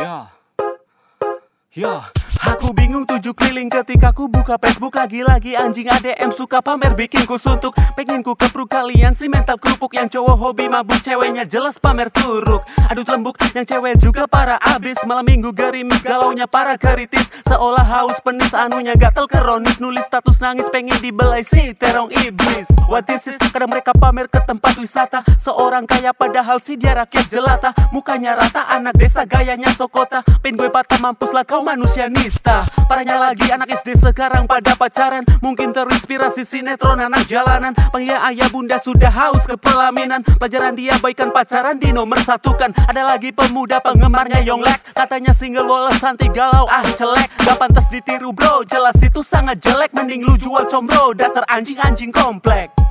야, 야. Aku bingung tujuh keliling ketika ku buka Facebook Lagi-lagi anjing ADM suka pamer bikin ku suntuk. Pengen ku kepruk kalian si mental kerupuk Yang cowok hobi mabuk ceweknya jelas pamer turuk. Aduh lembuk yang cewek juga para abis. Malam minggu gerimis galaunya para kritis Seolah haus penis anunya gatel keronis. Nulis status nangis pengen dibelai si terong iblis. What this? Is kadang mereka pamer ke tempat wisata. Seorang kaya padahal si dia rakyat jelata. Mukanya rata anak desa gayanya sokota. Pin gue patah mampus lah kau manusia nista Parahnya lagi anak SD sekarang pada pacaran. Mungkin terinspirasi sinetron anak jalanan. Panggil ayah bunda sudah haus ke pelaminan. Pelajaran dia baikan pacaran di nomor satukan Ada lagi pemuda penggemarnya Yonglex Katanya single woles anti galau ah celek Gak pantas ditiru bro. Jelas itu sangat jelek. Mending lu jual combro. Dasar anjing-anjing komplek